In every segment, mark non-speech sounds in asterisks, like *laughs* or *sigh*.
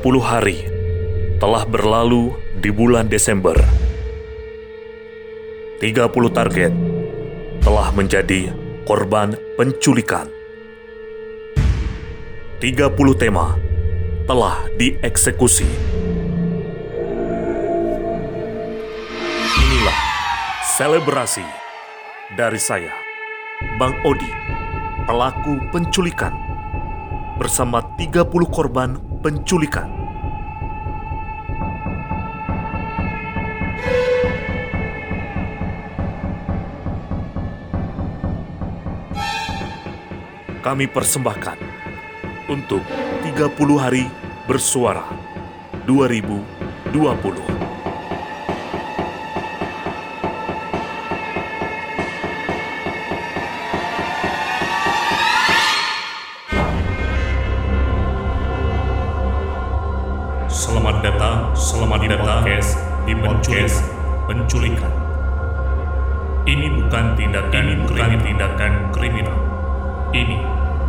30 hari telah berlalu di bulan Desember. 30 target telah menjadi korban penculikan. 30 tema telah dieksekusi. Inilah selebrasi dari saya, Bang Odi, pelaku penculikan, bersama 30 korban penculikan. Kami persembahkan untuk 30 hari bersuara 2020. Podcast penculikan. Ini bukan tindakan ini bukan tindakan kriminal. Ini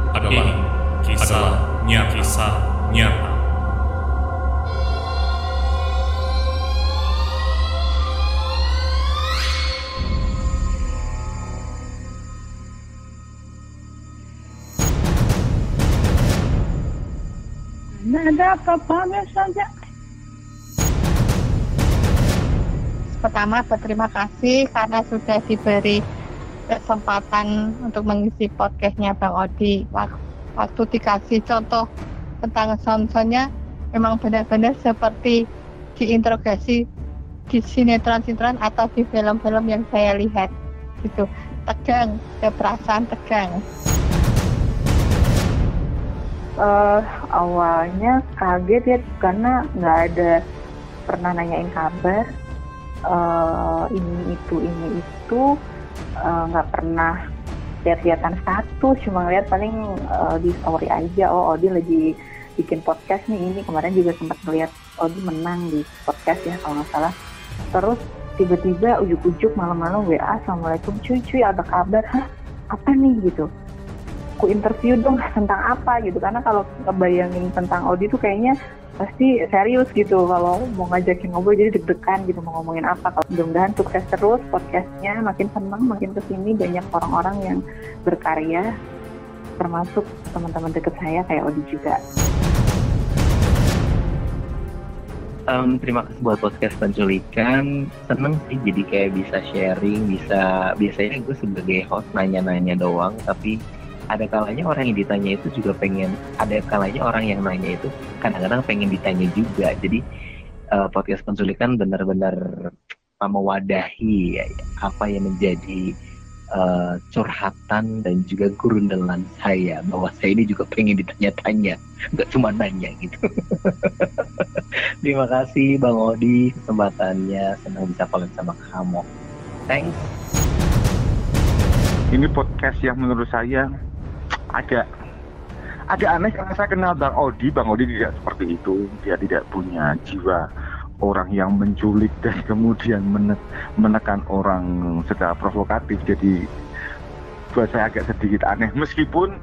adalah ini kisah nyata. Kisah nyata. Nah, ada apa-apa saja. Pertama berterima kasih karena sudah diberi kesempatan untuk mengisi podcastnya Bang Odi. Wak- Waktu dikasih contoh tentang sound-soundnya memang benar-benar seperti diinterogasi di sinetron-sinetron atau di film-film yang saya lihat gitu. Tegang ada perasaan tegang. Eh, awalnya kaget ya karena nggak ada pernah nanyain kabar eh, ini itu ini itu eh, nggak pernah lihat-lihatan status cuma lihat paling eh, di story aja oh Odi lagi bikin podcast nih ini kemarin juga sempat melihat Odi menang di podcast ya kalau nggak salah. Terus tiba-tiba ujuk-ujuk malam-malam WA Assalamualaikum cuy cuy ada kabar hah apa nih? gitu. Aku interview dong tentang apa? gitu. Karena kalau ngebayangin tentang Audi tuh kayaknya pasti serius gitu. Kalau mau ngajakin ngobrol jadi deg-degan gitu mau ngomongin apa. Kalau mudah-mudahan sukses terus podcastnya makin senang makin ke sini banyak orang-orang yang berkarya termasuk teman-teman deket saya kayak Odi juga. Em, terima kasih buat podcast penculikan. Seneng sih jadi kayak bisa sharing, bisa biasanya gue sebagai host nanya-nanya doang, tapi ada kalanya orang yang ditanya itu juga pengen, ada kalanya orang yang nanya itu kadang-kadang pengen ditanya juga. Jadi eh, podcast penculikan benar-benar mewadahi apa yang menjadi eh, curhatan dan juga gurundelan saya bahwa saya ini juga pengen ditanya-tanya, nggak cuma nanya gitu. *laughs* Terima kasih Bang Odi kesempatannya senang bisa collab sama kamu. Thanks. ini podcast yang menurut saya agak agak aneh karena saya kenal Bang Odi, Bang Odi tidak seperti itu, dia tidak punya jiwa orang yang menculik dan *laughs* kemudian mene- menekan orang secara provokatif. Jadi buat saya agak sedikit aneh meskipun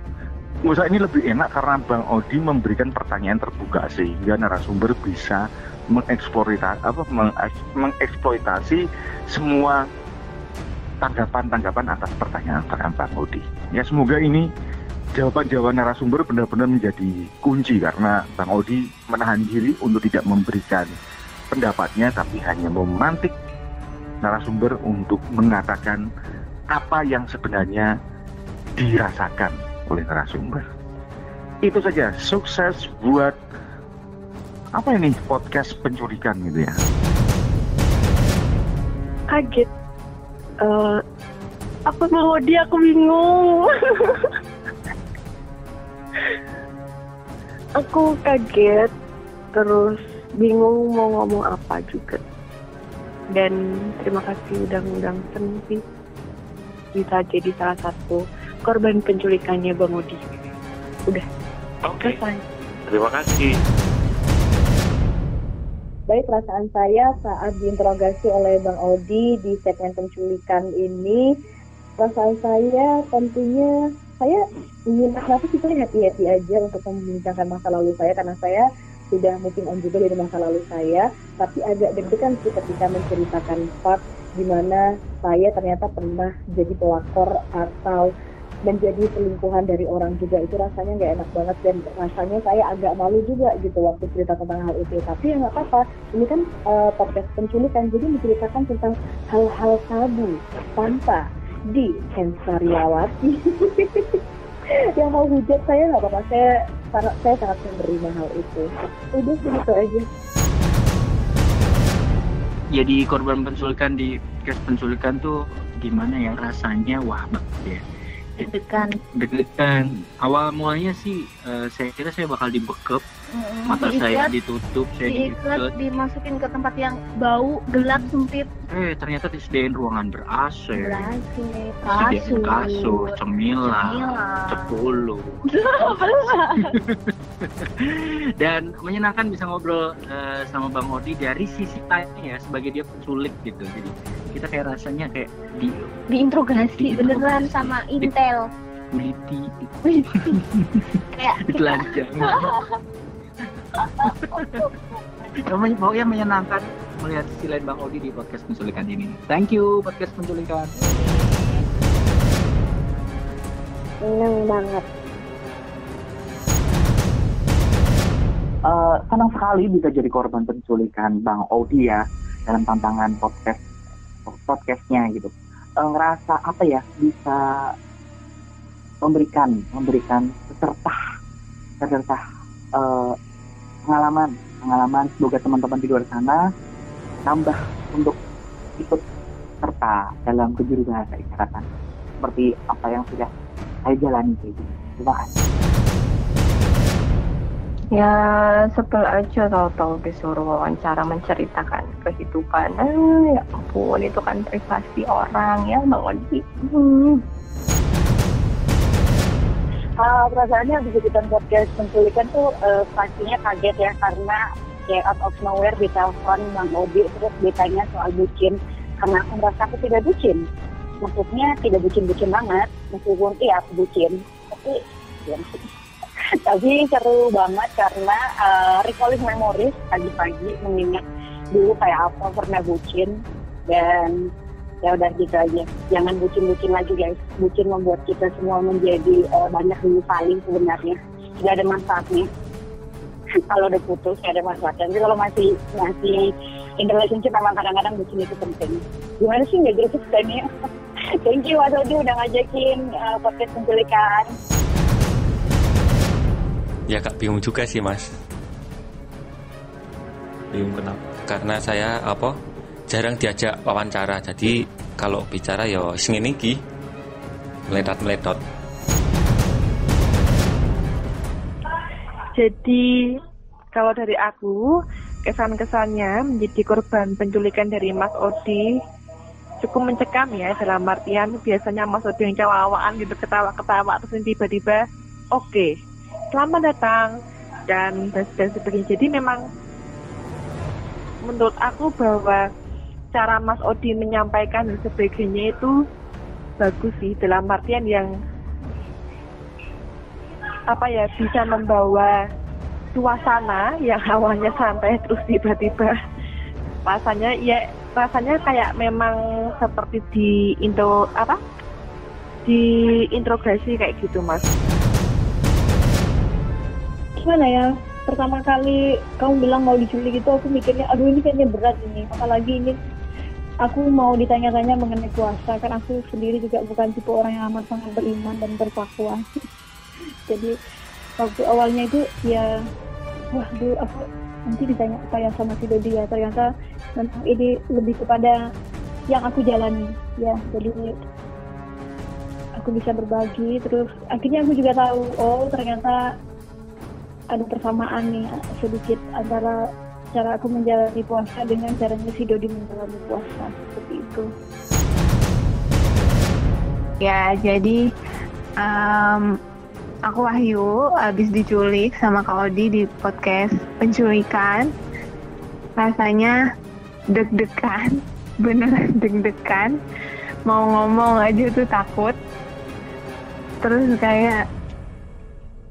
saya ini lebih enak karena Bang Odi memberikan pertanyaan terbuka sehingga narasumber bisa mengeksploitasi apa mengeks- mengeksploitasi semua tanggapan-tanggapan atas pertanyaan-pertanyaan Bang Odi. Ya semoga ini jawaban-jawaban narasumber benar-benar menjadi kunci karena Bang Odi menahan diri untuk tidak memberikan pendapatnya tapi hanya memantik narasumber untuk mengatakan apa yang sebenarnya dirasakan oleh narasumber. Itu saja sukses buat apa ini podcast penculikan gitu ya. kaget Eh, apa mau dia aku bingung *laughs* aku kaget terus bingung mau ngomong apa juga. Dan terima kasih udah ngundang sih bisa jadi salah satu korban penculikannya Bang Odi udah. Oke, selesai terima kasih. Baik, perasaan saya saat diinterogasi oleh Bang Odi di segmen penculikan ini, perasaan saya tentunya saya ingin kenapa sih saya happy happy aja untuk membincangkan masa lalu saya? Karena saya sudah moving on juga dari masa lalu saya, tapi agak deg-degan sih ketika menceritakan part di mana saya ternyata pernah jadi pelakor atau menjadi selingkuhan dari orang juga. Itu rasanya nggak enak banget dan rasanya saya agak malu juga gitu waktu cerita tentang hal itu. Tapi ya nggak apa-apa. Ini kan uh, podcast penculikan. Jadi menceritakan tentang hal-hal tabu tanpa di sensoriawati *laughs* yang mau hujat saya nggak apa-apa. Saya sangat saya sangat menerima hal itu. Udah segitu aja. Jadi korban penculikan di kes penculikan tuh gimana ya rasanya? Wah banget ya. Deg-degan. Deg-degan. Awal mulanya sih uh, saya kira saya bakal dibekep mata diikat, saya ditutup saya diikat diikat. dimasukin ke tempat yang bau gelap sempit. Eh ternyata disediain ruangan ber AC disediain kasur cemilan Cemilan. sepuluh. *laughs* Dan menyenangkan bisa ngobrol uh, sama Bang Odi dari sisi tanya ya sebagai dia penculik gitu. Jadi kita kayak rasanya kayak di diinterogasi Diinterogasi. beneran sama Intel. Kuliti *laughs* kayak ditelanjang *laughs* *laughs* Pokoknya pokoknya menyenangkan melihat sisi lain Bang Odi di podcast penculikan ini. Thank you podcast penculikan. seneng banget Eh, senang sekali bisa jadi korban penculikan Bang Odi ya dalam tantangan podcast podcastnya gitu. Eh, ngerasa apa ya bisa memberikan memberikan peserta peserta eh, pengalaman pengalaman semoga teman-teman di luar sana tambah untuk ikut serta dalam kejuru bahasa isyarat seperti apa yang sudah saya jalani gitu. Terima kasih. Ya sebel aja tahu-tahu disuruh wawancara menceritakan kehidupan. Ah, ya ampun itu kan privasi orang ya Bang Odi. Hmm. Uh, perasaannya habis ikutan podcast penculikan tuh uh, pastinya kaget ya karena kayak out of nowhere ditelepon Bang Odi terus ditanya soal bucin. Karena aku merasa aku tidak bucin. Maksudnya tidak bucin-bucin banget meskipun iya aku bucin. Tapi ya, *laughs* tapi seru banget karena uh, recalling memories pagi-pagi mengingat dulu kayak apa pernah bucin. Dan ya udah gitu aja. Jangan bucin-bucin lagi guys. Bucin membuat kita semua menjadi eh, banyak dulu saling sebenarnya. Tidak ada manfaatnya. *laughs* Kalau udah putus tidak ada manfaatnya. Tapi kalau masih masih in relationship memang kadang-kadang bucin itu penting. Gimana sih? Nggak jelas kan ya *laughs* thank you Mas Odi udah ngajakin eh, podcast penculikan. Ya kak bingung juga sih mas. Bingung kenapa? Karena saya apa jarang diajak wawancara. Jadi kalau bicara ya sing iki. Meletot-meletot. Jadi kalau dari aku kesan-kesannya menjadi korban penculikan dari Mas Odi cukup mencekam ya dalam artian biasanya Mas Odi yang cawaan gitu ketawa-ketawa terus tiba-tiba oke selamat datang dan, dan sebagainya. Jadi memang menurut aku bahwa cara Mas Odi menyampaikan dan sebagainya itu bagus sih dalam artian yang apa ya bisa membawa suasana yang awalnya santai terus tiba-tiba rasanya ya rasanya kayak memang seperti di intro apa? Di interogasi kayak gitu mas. Gimana ya? Pertama kali kamu bilang mau diculik itu aku mikirnya aduh ini kayaknya berat ini apalagi ini aku mau ditanya-tanya mengenai puasa kan aku sendiri juga bukan tipe orang yang amat sangat beriman dan bertakwa. *laughs* Jadi waktu awalnya itu ya wah dulu aku nanti ditanya apa ya sama si Dodi ya ternyata memang ini lebih kepada yang aku jalani ya. Jadi aku bisa berbagi terus akhirnya aku juga tahu oh ternyata ada persamaan nih sedikit antara cara aku menjalani puasa dengan caranya si Dodi menjalani puasa seperti itu. Ya, jadi um, aku Wahyu habis diculik sama Kak Odi di podcast penculikan. Rasanya deg-degan, *laughs* beneran deg-degan. Mau ngomong aja tuh takut. Terus kayak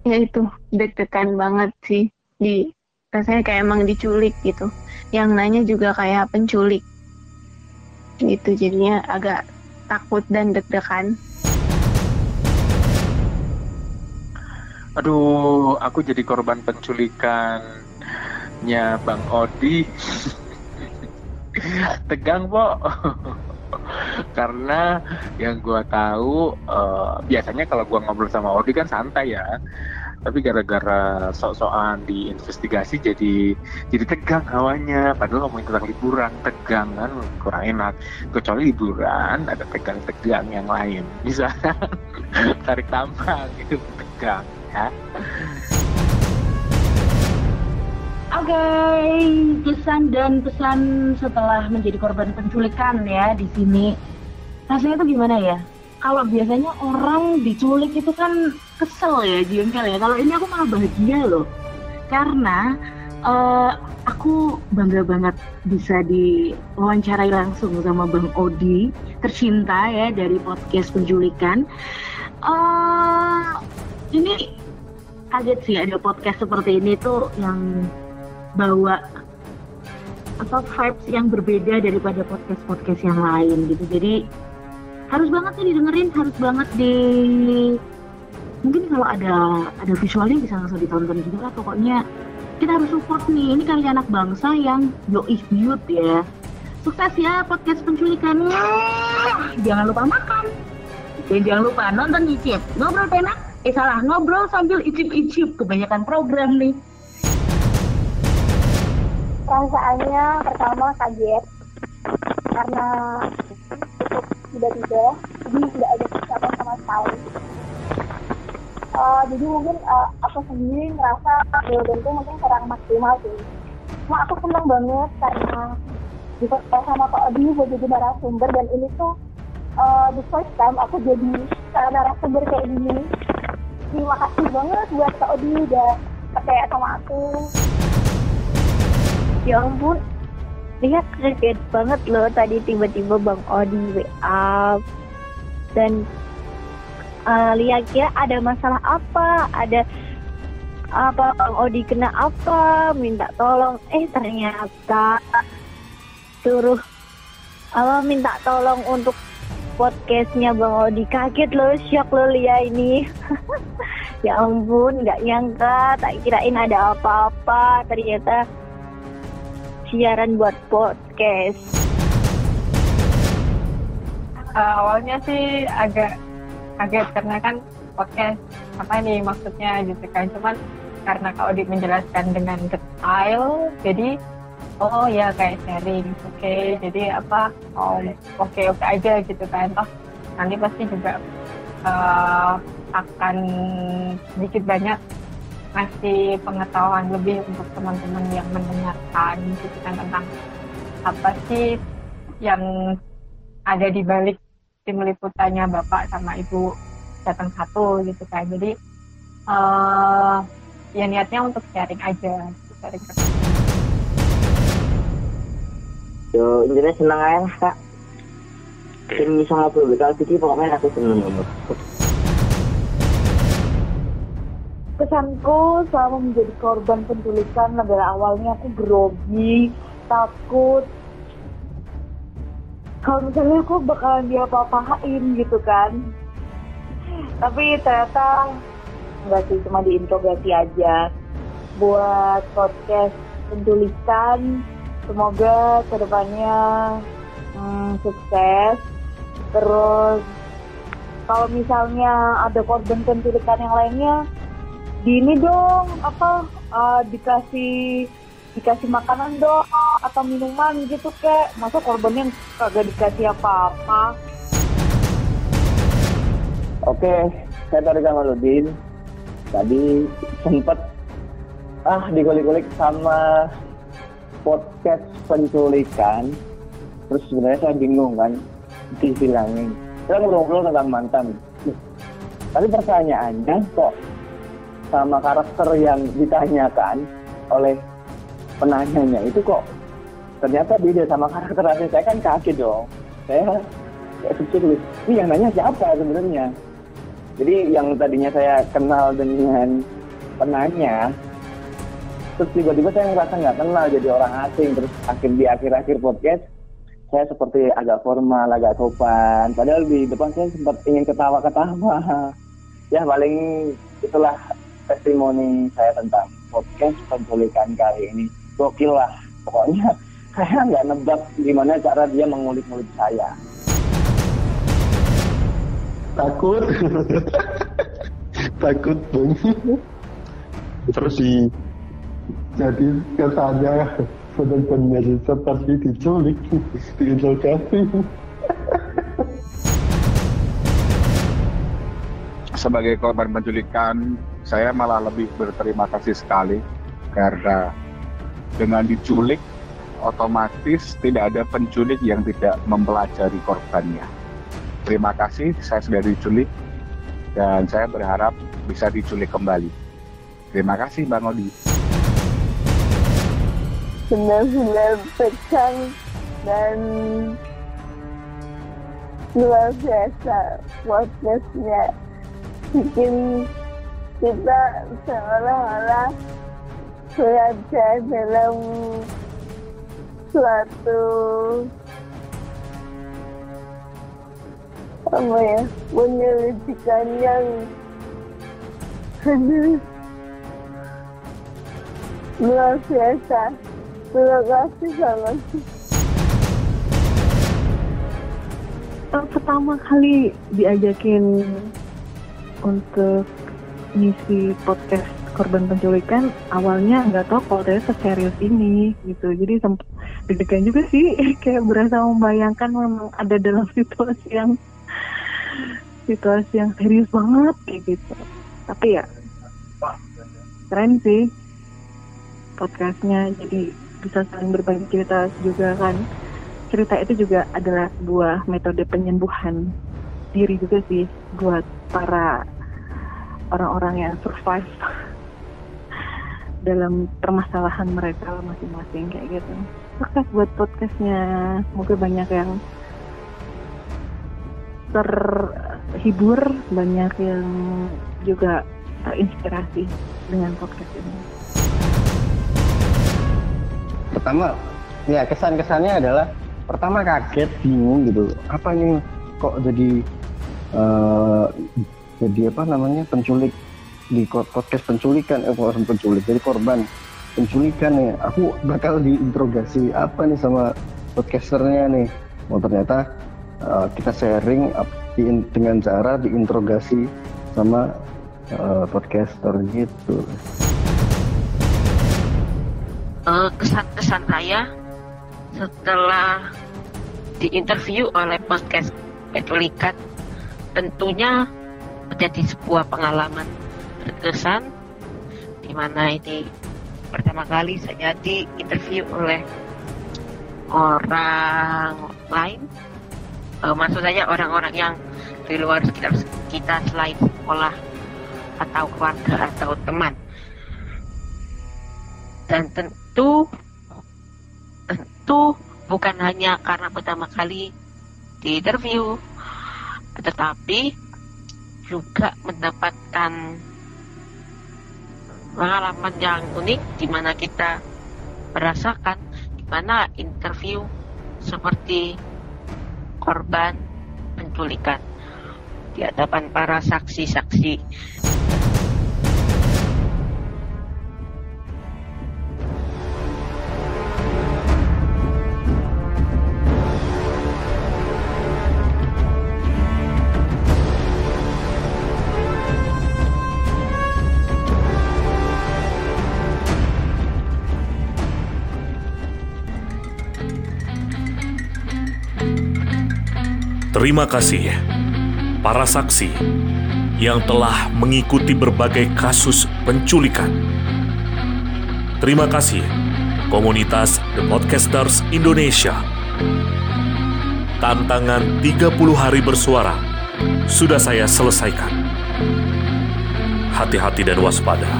ya itu deg-degan banget sih di rasanya kayak emang diculik gitu yang nanya juga kayak penculik gitu jadinya agak takut dan deg-degan Aduh, aku jadi korban penculikannya Bang Odi. *laughs* Tegang, Po. *laughs* Karena yang gua tahu eh, biasanya kalau gua ngobrol sama Odi kan santai ya. Tapi gara-gara sok-sokan diinvestigasi jadi jadi tegang hawanya. Padahal ngomongin tentang liburan, tegang kan kurang enak. Kecuali liburan ada tegang-tegang yang lain. Misalnya *laughs* tarik tambang itu tegang ya. Oke, kesan dan pesan setelah menjadi korban penculikan ya di sini. Rasanya itu gimana ya? Kalau biasanya orang diculik itu kan kesel ya, jengkel ya. Kalau ini aku malah bahagia loh. Karena eh, aku bangga banget bisa diwawancarai langsung sama Bang Odi, tercinta ya dari podcast penculikan. eh ini kaget sih ada podcast seperti ini tuh yang bawa apa vibes yang berbeda daripada podcast podcast yang lain gitu jadi harus banget nih didengerin harus banget di mungkin kalau ada ada visualnya bisa langsung ditonton juga lah pokoknya kita harus support nih. Ini karya anak bangsa yang yoi mute ya. Sukses ya podcast penculikan. Jangan lupa makan. Dan jangan lupa nonton nyicip ngobrol penak? Eh salah. Ngobrol sambil icip-icip. Kebanyakan program nih. Perasaannya pertama kaget. Karena tiba-tiba jadi tidak ada persiapan sama sekali. Eh, jadi mungkin eh, aku sendiri ngerasa jawabanku mungkin kurang maksimal sih. Cuma aku senang banget karena dipercaya sama Pak Odi buat jadi narasumber dan ini tuh eh, the first time aku jadi narasumber kayak gini. Terima kasih banget buat Kak Odi udah percaya sama aku. Ya ampun, lihat kaget banget loh tadi tiba-tiba Bang Odi WA dan uh, lihat kira ada masalah apa, ada apa Bang Odi kena apa, minta tolong. Eh ternyata suruh apa minta tolong untuk podcastnya Bang Odi. Kaget loh, shock loh Lia ini. *laughs* ya ampun, nggak nyangka, tak kirain ada apa-apa, ternyata siaran buat podcast. Eh, awalnya sih agak kaget karena kan podcast apa nih maksudnya gitu kan. Cuman karena Kak Odi menjelaskan dengan detail jadi oh ya kayak sharing. Oke jadi apa oh oke oke aja gitu kan. Toh nanti pasti juga eh, akan sedikit banyak ngasih pengetahuan lebih untuk teman-teman yang mendengarkan gitu kan tentang apa sih yang ada di balik tim liputannya bapak sama ibu datang satu gitu kan jadi eh ya niatnya untuk sharing aja sharing Yo, intinya senang aja lah kak. Ini bisa ngobrol bekal jadi pokoknya aku seneng banget. Kesanku selama menjadi korban penculikan adalah awalnya aku grogi, takut. Kalau misalnya aku bakalan diapa-apain gitu kan. Tapi ternyata nggak sih cuma diinterogasi aja. Buat podcast penculikan, semoga ke depannya hmm, sukses. Terus kalau misalnya ada korban penculikan yang lainnya, di ini dong apa uh, dikasih dikasih makanan dong atau minuman gitu kek masa korbannya kagak dikasih apa-apa Oke, saya Tarik Kamaludin. Tadi sempet ah dikulik-kulik sama podcast penculikan. Terus sebenarnya saya bingung kan dibilangin. Saya ngobrol tentang mantan. Tapi pertanyaannya kok sama karakter yang ditanyakan oleh penanyanya. Itu kok ternyata beda sama karakter asli saya kan kaget dong. Saya kayak pikir ini yang nanya siapa sebenarnya? Jadi yang tadinya saya kenal dengan penanya terus tiba-tiba saya ngerasa nggak kenal jadi orang asing. Terus akhir di akhir-akhir podcast saya seperti agak formal agak sopan. Padahal di depan saya sempat ingin ketawa-ketawa. Ya paling itulah testimoni saya tentang podcast penculikan kali ini. Gokil lah pokoknya. *laughs* Saya nggak nebak gimana cara dia mengulik-ngulik saya. Takut. Takut banget. Terus di jadi kesannya benar-benar seperti diculik diinterogasi sebagai korban penculikan saya malah lebih berterima kasih sekali karena dengan diculik otomatis tidak ada penculik yang tidak mempelajari korbannya. Terima kasih saya sudah diculik dan saya berharap bisa diculik kembali. Terima kasih Bang Odi. Benar-benar tegang dan luar biasa podcastnya bikin kita seolah-olah berada dalam suatu apa ya penyelidikan yang aduh, luar biasa. Terima kasih banget. Pertama kali diajakin untuk ngisi podcast korban penculikan awalnya nggak tahu kalau ternyata serius ini gitu. Jadi sempat deg-degan juga sih *laughs* kayak berasa membayangkan memang ada dalam *laughs* situasi yang situasi yang serius banget kayak gitu. Tapi ya keren sih podcastnya jadi bisa saling berbagi cerita juga kan. Cerita itu juga adalah sebuah metode penyembuhan diri juga sih buat para orang-orang yang survive *laughs* dalam permasalahan mereka masing-masing kayak gitu. Sukses buat podcastnya, semoga banyak yang terhibur, banyak yang juga terinspirasi dengan podcast ini. pertama ya kesan-kesannya adalah pertama kaget bingung gitu apa ini kok jadi eh, jadi apa namanya penculik di podcast penculikan eh bukan penculik jadi korban penculikan nih. Aku bakal diinterogasi apa nih sama podcasternya nih? Oh ternyata eh, kita sharing dengan cara diinterogasi sama eh, podcaster gitu. Eh, kesan-kesan saya setelah diinterview oleh podcast penculikan tentunya menjadi sebuah pengalaman berkesan di mana ini pertama kali saya diinterview oleh orang lain. Eh, maksud saya orang-orang yang di luar sekitar kita selain sekolah atau keluarga atau teman. Dan tentu tentu bukan hanya karena pertama kali di interview tetapi juga mendapatkan pengalaman yang unik di mana kita merasakan di mana interview seperti korban penculikan di hadapan para saksi-saksi Terima kasih para saksi yang telah mengikuti berbagai kasus penculikan. Terima kasih komunitas The Podcasters Indonesia. Tantangan 30 hari bersuara sudah saya selesaikan. Hati-hati dan waspada.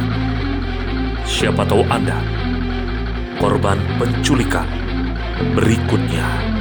Siapa tahu Anda korban penculikan berikutnya.